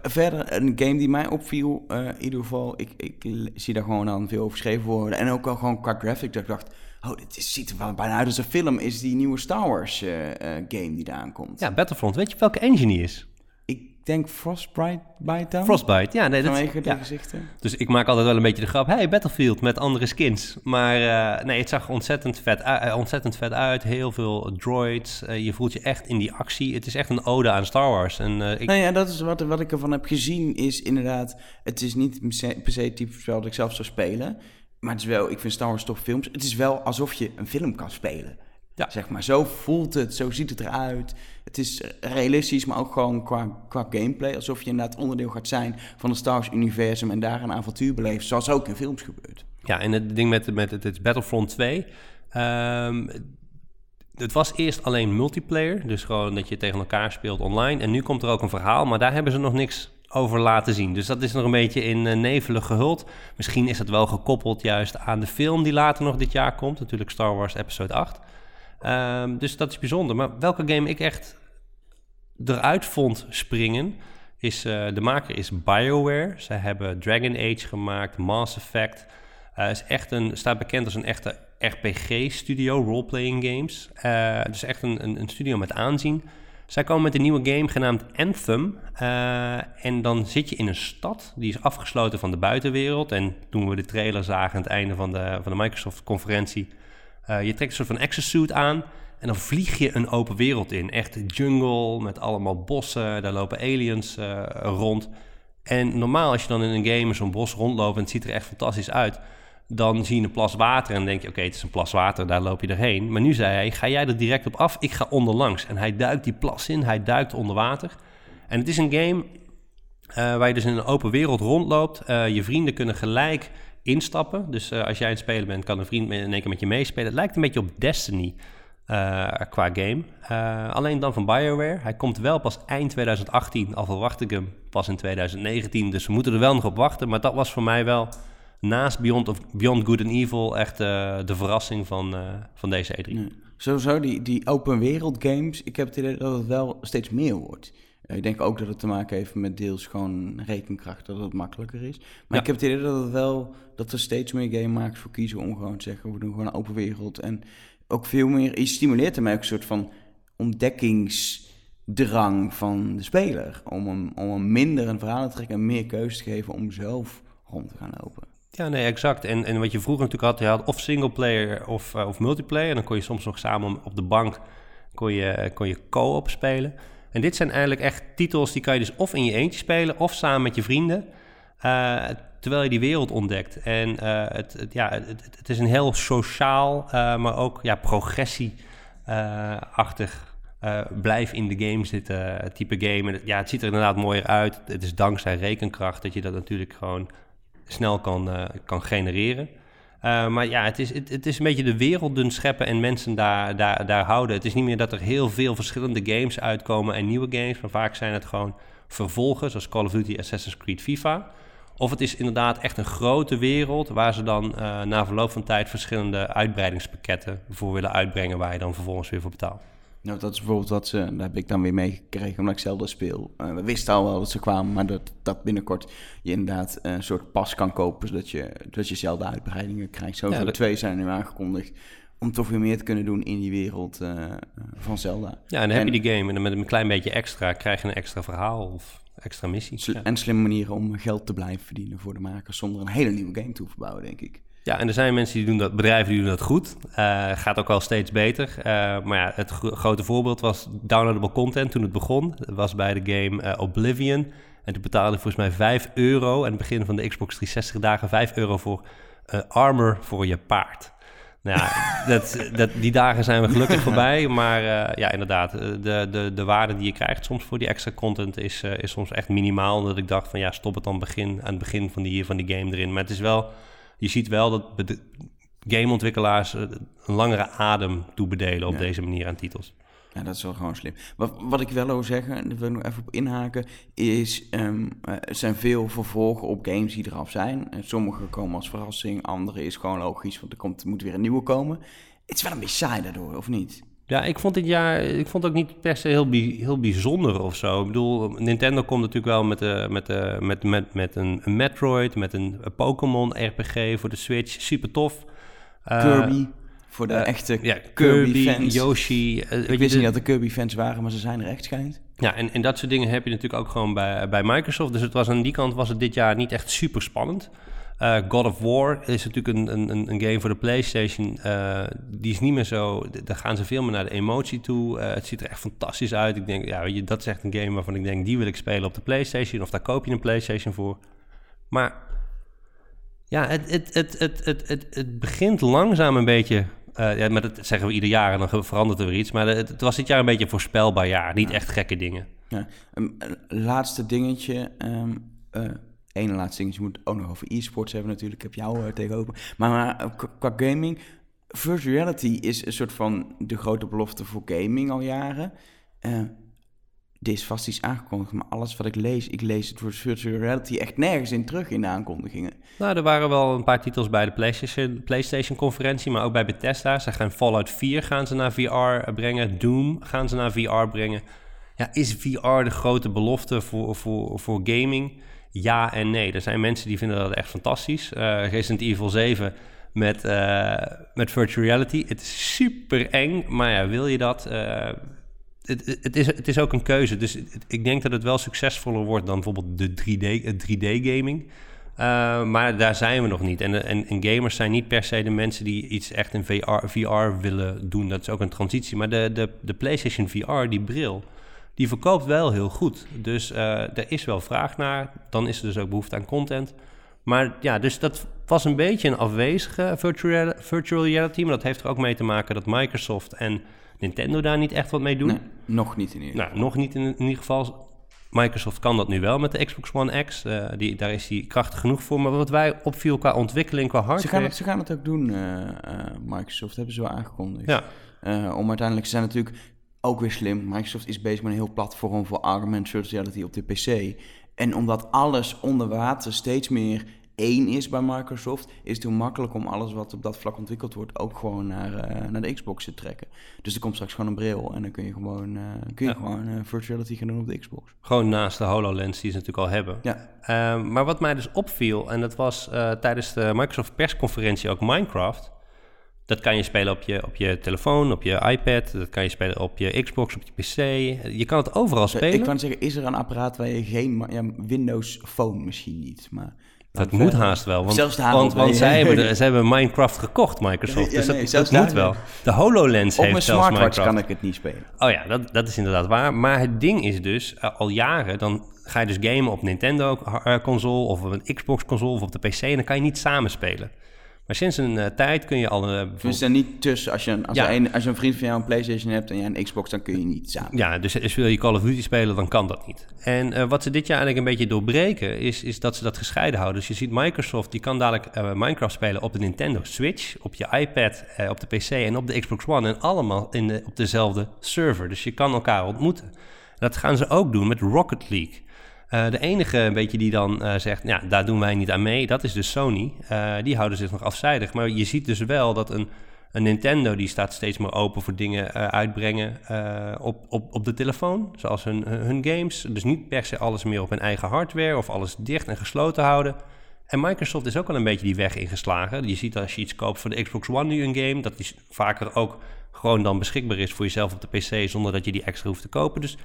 Verder, een game die mij opviel, in ieder geval, ik, ik zie daar gewoon aan veel over geschreven worden. En ook al gewoon qua graphic, dat ik dacht, oh, dit is, ziet er wel bijna uit als een film, is die nieuwe Star Wars game die daar aankomt. Ja, Battlefront, weet je welke engine die is? Ik denk Frostbite dan? Frostbite, ja. Nee, dat, Vanwege de ja. gezichten. Dus ik maak altijd wel een beetje de grap, hey, Battlefield met andere skins. Maar eh, nee, het zag ontzettend vet, eh, ontzettend vet uit. Heel veel droids. Eh, je voelt je echt in die actie. Het is echt een ode aan Star Wars. En ik, Nou ja, dat is wat, wat ik ervan heb gezien, is inderdaad, het is niet per se, per se het type spel dat ik zelf zou spelen. Maar het is wel, ik vind Star Wars toch films. Het is wel alsof je een film kan spelen. Ja. Zeg maar, zo voelt het, zo ziet het eruit. Het is realistisch, maar ook gewoon qua, qua gameplay. Alsof je inderdaad onderdeel gaat zijn van het Star Wars-universum en daar een avontuur beleeft, zoals ook in films gebeurt. Ja, en het ding met, met het, Battlefront 2. ehm, het was eerst alleen multiplayer, dus gewoon dat je tegen elkaar speelt online. En nu komt er ook een verhaal, maar daar hebben ze nog niks over laten zien. Dus dat is nog een beetje in eh, nevelen gehuld. Misschien is het wel gekoppeld juist aan de film die later nog dit jaar komt. Natuurlijk Star Wars Episode 8. Ehm, dus dat is bijzonder. Maar welke game ik echt eruit vond springen, is eh, de maker is BioWare. Zij hebben Dragon Age gemaakt, Mass Effect. Eh is echt een, staat bekend als een echte RPG-studio, role-playing games. Eh, dus echt een, een, studio met aanzien. Zij komen met een nieuwe game genaamd Anthem. Uh, en dan zit je in een stad, die is afgesloten van de buitenwereld. En toen we de trailer zagen aan het einde van de, van de Microsoft-conferentie... Uh, je trekt een soort van exosuit aan en dan vlieg je een open wereld in. Echt jungle met allemaal bossen, daar lopen aliens uh, rond. En normaal als je dan in een game zo'n bos rondloopt en het ziet er echt fantastisch uit dan zie je een plas water en denk je, oké, het is een plas water, daar loop je erheen. Maar nu zei hij, ga jij er direct op af? Ik ga onderlangs. En hij duikt die plas in, hij duikt onder water. En het is een game uh, waar je dus in een open wereld rondloopt. Je vrienden kunnen gelijk instappen. Dus uh, als jij aan het spelen bent, kan een vriend in één keer met je meespelen. Het lijkt een beetje op Destiny qua game. alleen dan van BioWare. Hij komt wel pas eind 2018, al verwacht ik hem pas in 2019. Dus we moeten er wel nog op wachten. Maar dat was voor mij wel naast Beyond, of Beyond Good and Evil echt de verrassing van, van deze E3. Ja. Sowieso, die, die open wereld games, ik heb het idee dat het wel steeds meer wordt. Ik denk ook dat het te maken heeft met deels gewoon rekenkracht, dat het makkelijker is. Maar ja. ik heb het idee dat het wel, dat er steeds meer gamemakers voor kiezen om gewoon te zeggen, we doen gewoon een open wereld. En ook veel meer, je stimuleert ermee ook een soort van ontdekkingsdrang van de speler. Om hem, om hem minder een verhaal te trekken en meer keuze te geven om zelf rond te gaan lopen. Ja, nee, exact. En, en wat je vroeger natuurlijk had, je had of singleplayer of, uh, of multiplayer. En dan kon je soms nog samen op de bank kon je, kon je co-op spelen. En dit zijn eigenlijk echt titels die kan je dus of in je eentje spelen of samen met je vrienden. Uh, terwijl je die wereld ontdekt. En uh, het, ja, het, is een heel sociaal, maar ook ja, progressie-achtig blijf in de game zitten type game. ja, het ziet er inderdaad mooier uit. Het is dankzij rekenkracht dat je dat natuurlijk gewoon snel kan, kan genereren. Uh, maar ja, het is, het, het, is een beetje de werelden scheppen en mensen daar, daar, daar houden. Het is niet meer dat er heel veel verschillende games uitkomen en nieuwe games, maar vaak zijn het gewoon vervolgen, zoals Call of Duty, Assassin's Creed, FIFA. Of het is inderdaad echt een grote wereld waar ze dan uh, na verloop van tijd verschillende uitbreidingspakketten voor willen uitbrengen, waar je dan vervolgens weer voor betaalt. Nou, dat is bijvoorbeeld wat ze, daar heb ik dan weer meegekregen omdat ik zelf speel. Uh, we wisten al wel dat ze kwamen, maar dat, dat binnenkort je inderdaad een soort pas kan kopen, zodat je, dat je zelf uitbreidingen krijgt. Zo ja, de twee zijn nu aangekondigd om toch weer meer te kunnen doen in die wereld uh, van Zelda. Ja, en dan heb je die game en met een klein beetje extra krijg je een extra verhaal of extra missie. Sl ja. En slimme manieren om geld te blijven verdienen voor de makers zonder een hele nieuwe game te verbouwen, denk ik. Ja, en er zijn mensen die doen dat, bedrijven die doen dat goed. Uh, gaat ook wel steeds beter. Uh, maar ja, het gro grote voorbeeld was downloadable content toen het begon. Dat was bij de game uh, Oblivion. En toen betaalde volgens mij 5 euro aan het begin van de Xbox 360 dagen 5 euro voor armor voor je paard. Nou ja, <laughs> dat, dat, die dagen zijn we gelukkig voorbij. Maar ja, inderdaad, de, de, de waarde die je krijgt soms voor die extra content is, is soms echt minimaal. Dat ik dacht van ja, stop het dan begin, aan het begin van die, van die game erin. Maar het is wel je ziet wel dat gameontwikkelaars eh, een langere adem toebedelen op ja. deze manier aan titels. Ja, dat is wel gewoon slim. Wat, wat ik wel wil zeggen, daar wil ik nog even op inhaken, is um, er zijn veel vervolgen op games die eraf zijn. En sommige komen als verrassing, andere is gewoon logisch, want er, komt, er moet weer een nieuwe komen. Het is wel een beetje saai daardoor, of niet? Ja, ik vond dit jaar, ik vond het ook niet per se heel, heel bijzonder of zo. Ik bedoel, Nintendo komt natuurlijk wel met, uh, met, uh, met, met, met een, een, Metroid, met een, een Pokémon RPG voor de Switch. Super tof. Uh, Kirby, voor de echte ja, Kirby-fans. Yoshi. ik wist niet dat er Kirby-fans waren, maar ze zijn er echt schijnt. Ja, en, en dat soort dingen heb je natuurlijk ook gewoon bij, bij Microsoft. Dus het was aan die kant was het dit jaar niet echt super spannend. Uh, God of War is natuurlijk een, een, een game voor de PlayStation. Uh, die is niet meer zo. Daar gaan ze veel meer naar de emotie toe. Uh, het ziet er echt fantastisch uit. Ik denk, ja, je, dat is echt een game waarvan ik denk, die wil ik spelen op de PlayStation. Of daar koop je een PlayStation voor. Maar ja, het, het, het, het, het, het, het begint langzaam een beetje. ja, maar dat zeggen we ieder jaar en dan verandert er weer iets. Maar het, het was dit jaar een beetje een voorspelbaar jaar. Niet echt gekke dingen. Ja. Um, laatste dingetje. Um, ene laatste ding, je moet ook nog over e-sports hebben natuurlijk. Ik heb jou uh, tegenover. Maar, uh, qua gaming, virtual reality is een soort van de grote belofte voor gaming al jaren. Uh, dit is vast iets aangekondigd, maar alles wat ik lees, ik lees het voor virtual reality echt nergens in terug in de aankondigingen. Nou, er waren wel een paar titels bij de PlayStation, PlayStation conferentie, maar ook bij Bethesda. Ze gaan Fallout 4 gaan ze naar VR brengen, Doom gaan ze naar VR brengen. Ja, is VR de grote belofte voor, voor, voor gaming? Ja en nee. Er zijn mensen die vinden dat echt fantastisch. Uh, Resident Evil 7 met, uh, met virtual reality. Het is super eng, maar ja, wil je dat? Uh, het, het, is, het is ook een keuze. Dus ik denk dat het wel succesvoller wordt dan bijvoorbeeld de 3D, 3D-gaming. Uh, maar daar zijn we nog niet. En, en, en, gamers zijn niet per se de mensen die iets echt in VR, VR willen doen. Dat is ook een transitie. Maar de, de, de PlayStation VR, die bril, die verkoopt wel heel goed. Dus uh, er is wel vraag naar. Dan is er dus ook behoefte aan content. Maar ja, dus dat was een beetje een afwezige virtual, virtual reality. Maar dat heeft er ook mee te maken dat Microsoft en Nintendo daar niet echt wat mee doen. Nee, nog niet in ieder geval. Nou, nog niet in, in, ieder geval. Microsoft kan dat nu wel met de Xbox One X. Uh, die, daar is die krachtig genoeg voor. Maar wat wij opviel qua ontwikkeling, qua hardware... Ze gaan het, ze gaan het ook doen, uh, uh, Microsoft. hebben ze wel aangekondigd. Ja. om uiteindelijk, ze zijn natuurlijk ook weer slim. Microsoft is bezig met een heel platform voor augmented reality op de PC. En omdat alles onder water steeds meer één is bij Microsoft, is het heel makkelijk om alles wat op dat vlak ontwikkeld wordt ook gewoon naar, uh, naar de Xbox te trekken. Dus er komt straks gewoon een bril en dan kun je gewoon, uh, kun je gewoon uh, virtuality gaan doen op de Xbox. Gewoon naast de HoloLens die ze natuurlijk al hebben. Ja. Ehm, maar wat mij dus opviel, en dat was tijdens de Microsoft persconferentie ook Minecraft. Dat kan je spelen op je, op je telefoon, op je iPad. Dat kan je spelen op je Xbox, op je PC. Je kan het overal spelen. Ik kan zeggen, is er een apparaat waar je geen... Ja, Windows Phone misschien niet, maar... Dat moet haast wel. Want, zelfs want, want zij, <laughs> hebben hebben Minecraft gekocht, Microsoft. Ja, dus dat, moet wel. De HoloLens Op heeft zelfs Minecraft. kan ik het niet spelen. Oh ja, dat, dat is inderdaad waar. Maar het ding is dus, uh, al jaren, dan ga je dus gamen op Nintendo-console... of op een Xbox-console of op de PC... en dan kan je niet samen spelen. Maar sinds een uh, tijd kun je al... Uh, dus er niet tussen, als je, een, als, ja. een, als je een vriend van jou een Playstation hebt en jij een Xbox, dan kun je niet samen. Ja, dus, dus wil je Call of Duty spelen, dan kan dat niet. En uh, wat ze dit jaar eigenlijk een beetje doorbreken, is, is dat ze dat gescheiden houden. Dus je ziet Microsoft, die kan dadelijk Minecraft spelen op de Nintendo Switch, op je iPad, op de PC en op de Xbox One. En allemaal in de, op dezelfde server. Dus je kan elkaar ontmoeten. En dat gaan ze ook doen met Rocket League. Uh, de enige een beetje die dan uh, zegt, ja, daar doen wij niet aan mee, dat is dus Sony. Uh, die houden zich nog afzijdig. Maar je ziet dus wel dat een, een Nintendo, die staat steeds meer open voor dingen uitbrengen op, op, op de telefoon. Zoals hun, hun games. Dus niet per se alles meer op hun eigen hardware of alles dicht en gesloten houden. En Microsoft is ook al een beetje die weg ingeslagen. Je ziet als je iets koopt voor de Xbox One nu een game, dat die vaker ook gewoon dan beschikbaar is voor jezelf op de PC zonder dat je die extra hoeft te kopen. Dus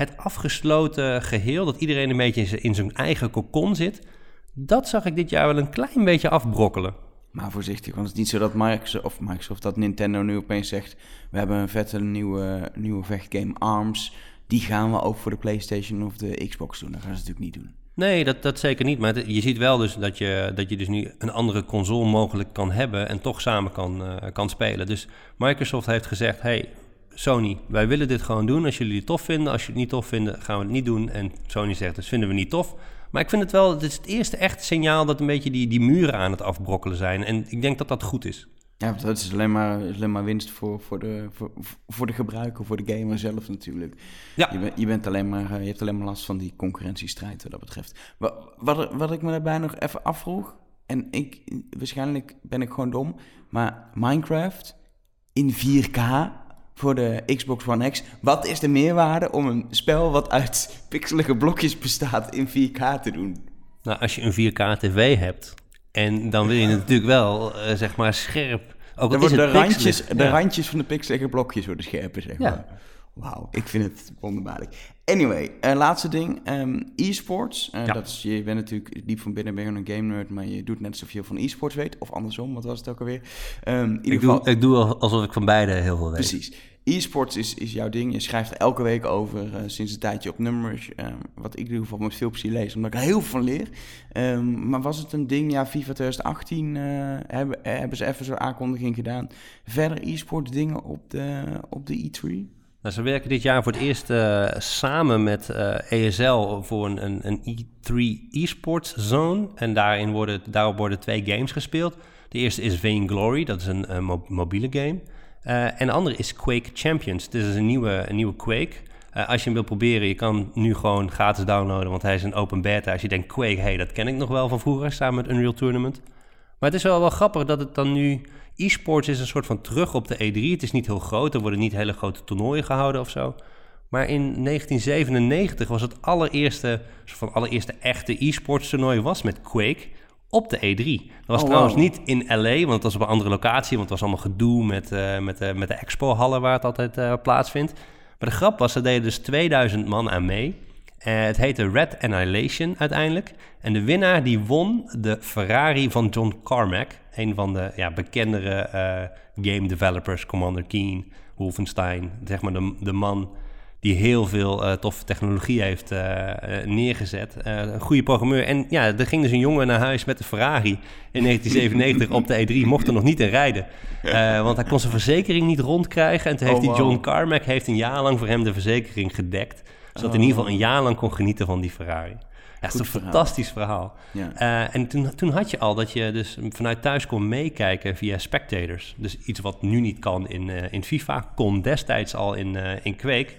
het afgesloten geheel, dat iedereen een beetje in zijn eigen kokon zit, dat zag ik dit jaar wel een klein beetje afbrokkelen. Maar voorzichtig, want het is niet zo dat Microsoft, of Microsoft, dat Nintendo nu opeens zegt: we hebben een vette nieuwe, nieuwe vechtgame ARMS. Die gaan we ook voor de PlayStation of de Xbox doen. Dat gaan ze natuurlijk niet doen. Nee, dat, dat zeker niet. Maar je ziet wel dus dat je, dat je dus nu een andere console mogelijk kan hebben en toch samen kan, uh, kan spelen. Dus Microsoft heeft gezegd: hey, Sony, wij willen dit gewoon doen. Als jullie het tof vinden, als je het niet tof vinden, gaan we het niet doen. En Sony zegt, dus vinden we niet tof. Maar ik vind het wel, het is het eerste echte signaal dat een beetje die, die muren aan het afbrokkelen zijn. En ik denk dat dat goed is. Ja, dat is alleen maar, alleen maar winst voor, voor, de, voor, voor de gebruiker, voor de gamer zelf natuurlijk. Ja. Je, ben, je, bent alleen maar, je hebt alleen maar last van die concurrentiestrijd wat dat betreft. Wat, wat, wat ik me daarbij nog even afvroeg, en ik, waarschijnlijk ben ik gewoon dom, maar Minecraft in 4K voor de Xbox One X. Wat is de meerwaarde om een spel wat uit pixelige blokjes bestaat in 4K te doen? Nou, als je een 4K TV hebt en dan wil je het natuurlijk wel, uh, zeg maar, scherp. Ook worden de, randjes, de randjes van de pixelige blokjes worden scherper, zeg maar. Wauw, ik vind het wonderbaarlijk. Anyway, uh, laatste ding. Um, e-sports. Uh, dat is, je bent natuurlijk diep van binnen ben je een game nerd, maar je doet net zoveel van e-sports weet. Of andersom, wat was het ook alweer? Um, ik, geval... doe, ik doe alsof ik van beide heel veel weet. Precies. E-sports is, is jouw ding. Je schrijft elke week over uh, sinds een tijdje op nummers. Uh, wat ik in ieder geval met veel plezier lees, omdat ik er heel veel van leer. Um, maar was het een ding, ja, FIFA 2018 uh, hebben, hebben ze even zo'n aankondiging gedaan. Verder e-sports dingen op de, op de E3? Nou, ze werken dit jaar voor het eerst samen met ESL voor een, een, een E3 e-sports zone. En daarin worden, daarop worden twee games gespeeld. De eerste is Vainglory, dat is een mobiele game. Uh, en de andere is Quake Champions. Dit is een nieuwe, een nieuwe Quake. Uh, als je hem wilt proberen, je kan nu gewoon gratis downloaden, want hij is een open beta. Als je denkt, Quake, hey, dat ken ik nog wel van vroeger, samen met Unreal Tournament. Maar het is wel wel grappig dat het dan nu... E-sports is een soort van terug op de E3. Het is niet heel groot, er worden niet hele grote toernooien gehouden of zo. Maar in 1997 was het allereerste, van allereerste echte e-sports toernooi was met Quake op de E3. Dat was oh, trouwens niet in LA, want het was op een andere locatie. Want het was allemaal gedoe met, uh, met, uh, met de expo-hallen waar het altijd uh, plaatsvindt. Maar de grap was, er deden dus 2000 man aan mee. Het heette Red Annihilation uiteindelijk. En de winnaar die won de Ferrari van John Carmack. Een van de ja, bekendere game developers, Commander Keen, Wolfenstein. Zeg maar de, de man die heel veel uh, toffe technologie heeft neergezet. een goede programmeur. En ja, er ging dus een jongen naar huis met de Ferrari in <laughs> 1997 op de E3. Mocht er nog niet in rijden. want hij kon zijn verzekering niet rondkrijgen. En toen heeft oh, wow. die John Carmack heeft een jaar lang voor hem de verzekering gedekt zodat in ieder geval een oh. jaar lang kon genieten van die Ferrari. Ja, dat is een fantastisch verhaal. Ja. Uh, en toen, toen had je al dat je dus vanuit thuis kon meekijken via spectators. Dus iets wat nu niet kan in, uh, in FIFA, kon destijds al in, uh, in Quake.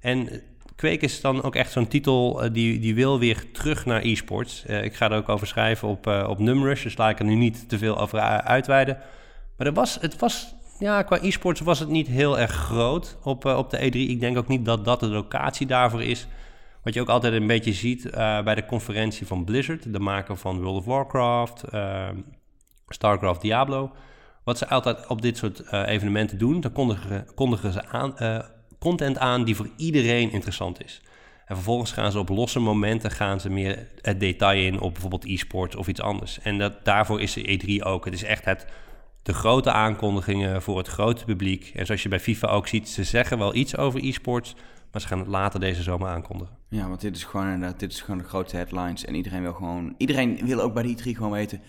En Quake is dan ook echt zo'n titel die, die wil weer terug naar e-sports. ik ga er ook over schrijven op, op Numrush, dus laat ik er nu niet te veel over uitweiden. Maar er was, het was ja, qua e-sports was het niet heel erg groot op, uh, op de E3. Ik denk ook niet dat dat de locatie daarvoor is. Wat je ook altijd een beetje ziet uh, bij de conferentie van Blizzard, de maker van World of Warcraft, uh, StarCraft, Diablo. Wat ze altijd op dit soort evenementen doen, dan kondigen, kondigen ze aan, content aan die voor iedereen interessant is. En vervolgens gaan ze op losse momenten gaan ze meer het detail in op bijvoorbeeld e-sports of iets anders. En dat, daarvoor is de E3 ook. Het is echt het de grote aankondigingen voor het grote publiek. En zoals je bij FIFA ook ziet, ze zeggen wel iets over e-sports, maar ze gaan het later deze zomer aankondigen. Ja, want dit is gewoon inderdaad, dit is gewoon de grootste headlines. En iedereen wil gewoon, iedereen wil ook bij de E3 gewoon weten,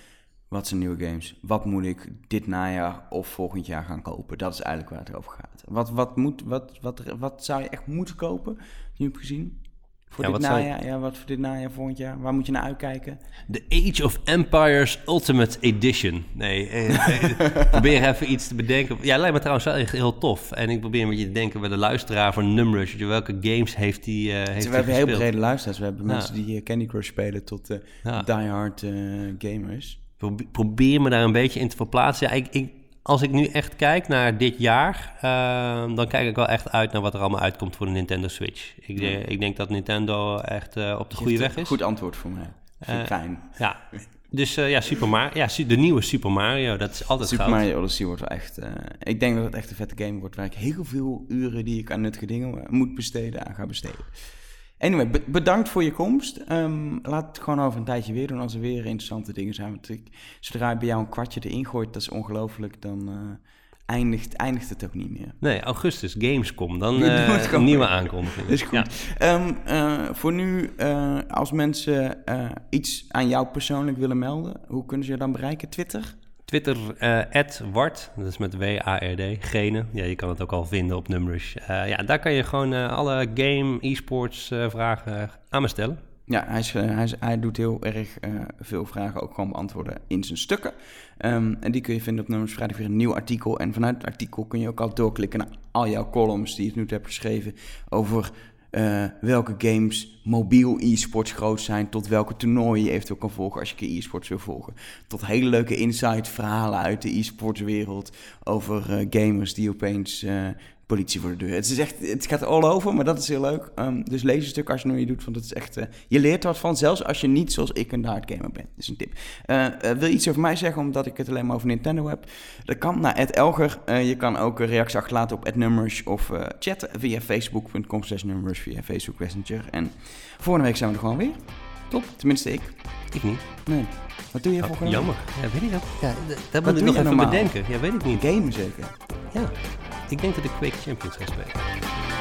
wat zijn nieuwe games? Wat moet ik dit najaar of volgend jaar gaan kopen? Dat is eigenlijk waar het over gaat. Wat, wat, moet, wat, wat, wat zou je echt moeten kopen, nu heb gezien? Voor ja, dit najaar, ja, wat voor dit najaar volgend jaar? Waar moet je naar uitkijken? The Age of Empires Ultimate Edition. Nee, eh, eh <laughs> probeer even iets te bedenken. Ja, lijkt me trouwens wel echt heel tof. En ik probeer een beetje te denken bij de luisteraar van Numrush. Welke games heeft die uh, heeft We hebben heel brede luisteraars. We hebben mensen die uh, Candy Crush spelen tot uh, ja. diehard gamers. Probeer me daar een beetje in te verplaatsen. Ja, ik, ik, als ik nu echt kijk naar dit jaar, uh, dan kijk ik wel echt uit naar wat er allemaal uitkomt voor de Nintendo Switch. Ik, ja. ik denk dat Nintendo echt uh, op de goede weg is. Goed antwoord voor mij. Uh, fijn. Ja. Dus ja, Super Mario, ja, de nieuwe Super Mario, dat is altijd Super Mario Odyssey wordt wel echt... ik denk dat het echt een vette game wordt waar ik heel veel uren die ik aan nuttige dingen moet besteden, aan ga besteden. Anyway, bedankt voor je komst. Um, laat het gewoon over een tijdje weer doen als er weer interessante dingen zijn. Want ik, zodra je bij jou een kwartje erin gooit, dat is ongelooflijk, dan uh, eindigt, eindigt het ook niet meer. Nee, augustus, Gamescom, dan <laughs> uh, een nieuwe aankondiging. is goed. Ja. Um, uh, voor nu, als mensen iets aan jou persoonlijk willen melden, hoe kunnen ze je dan bereiken? Twitter? Twitter, uh, Wart, dat is met W-A-R-D, gene. Ja, je kan het ook al vinden op Numrush. Uh, ja, daar kan je gewoon uh, alle game, e-sports vragen aan me stellen. Ja, hij, is, hij, doet heel erg veel vragen ook gewoon beantwoorden in zijn stukken. Um, en die kun je vinden op Nummers Vrijdag weer een nieuw artikel. En vanuit het artikel kun je ook al doorklikken naar al jouw columns die je nu hebt geschreven over uh, welke games mobiel e-sports groot zijn, tot welke toernooien je eventueel kan volgen als je e-sports wil volgen. Tot hele leuke insight verhalen uit de e-sports wereld over uh, gamers die opeens uh, politie voor de deur. Het, is echt, het gaat all over, maar dat is heel leuk. Um, dus lees een stuk als je het nog niet doet, want het is echt... Uh, je leert wat van, zelfs als je niet zoals ik een hard gamer bent. Dat is een tip. Uh, uh, wil je iets over mij zeggen, omdat ik het alleen maar over Nintendo heb? Dat kan naar Ed Elger. je kan ook een reactie achterlaten op Numbers of chatten via facebook.com slash numbers via Facebook Messenger. En volgende week zijn we er gewoon weer. Top, tenminste ik. Ik niet. Nee. Wat doe je oh, volgende Jammer. Ja, weet ik dat. Ja, dat moet ik nog even normaal? bedenken. Ja, weet ik niet. Gamen zeker? Ja. Ik denk dat ik Quake Champions ga spelen.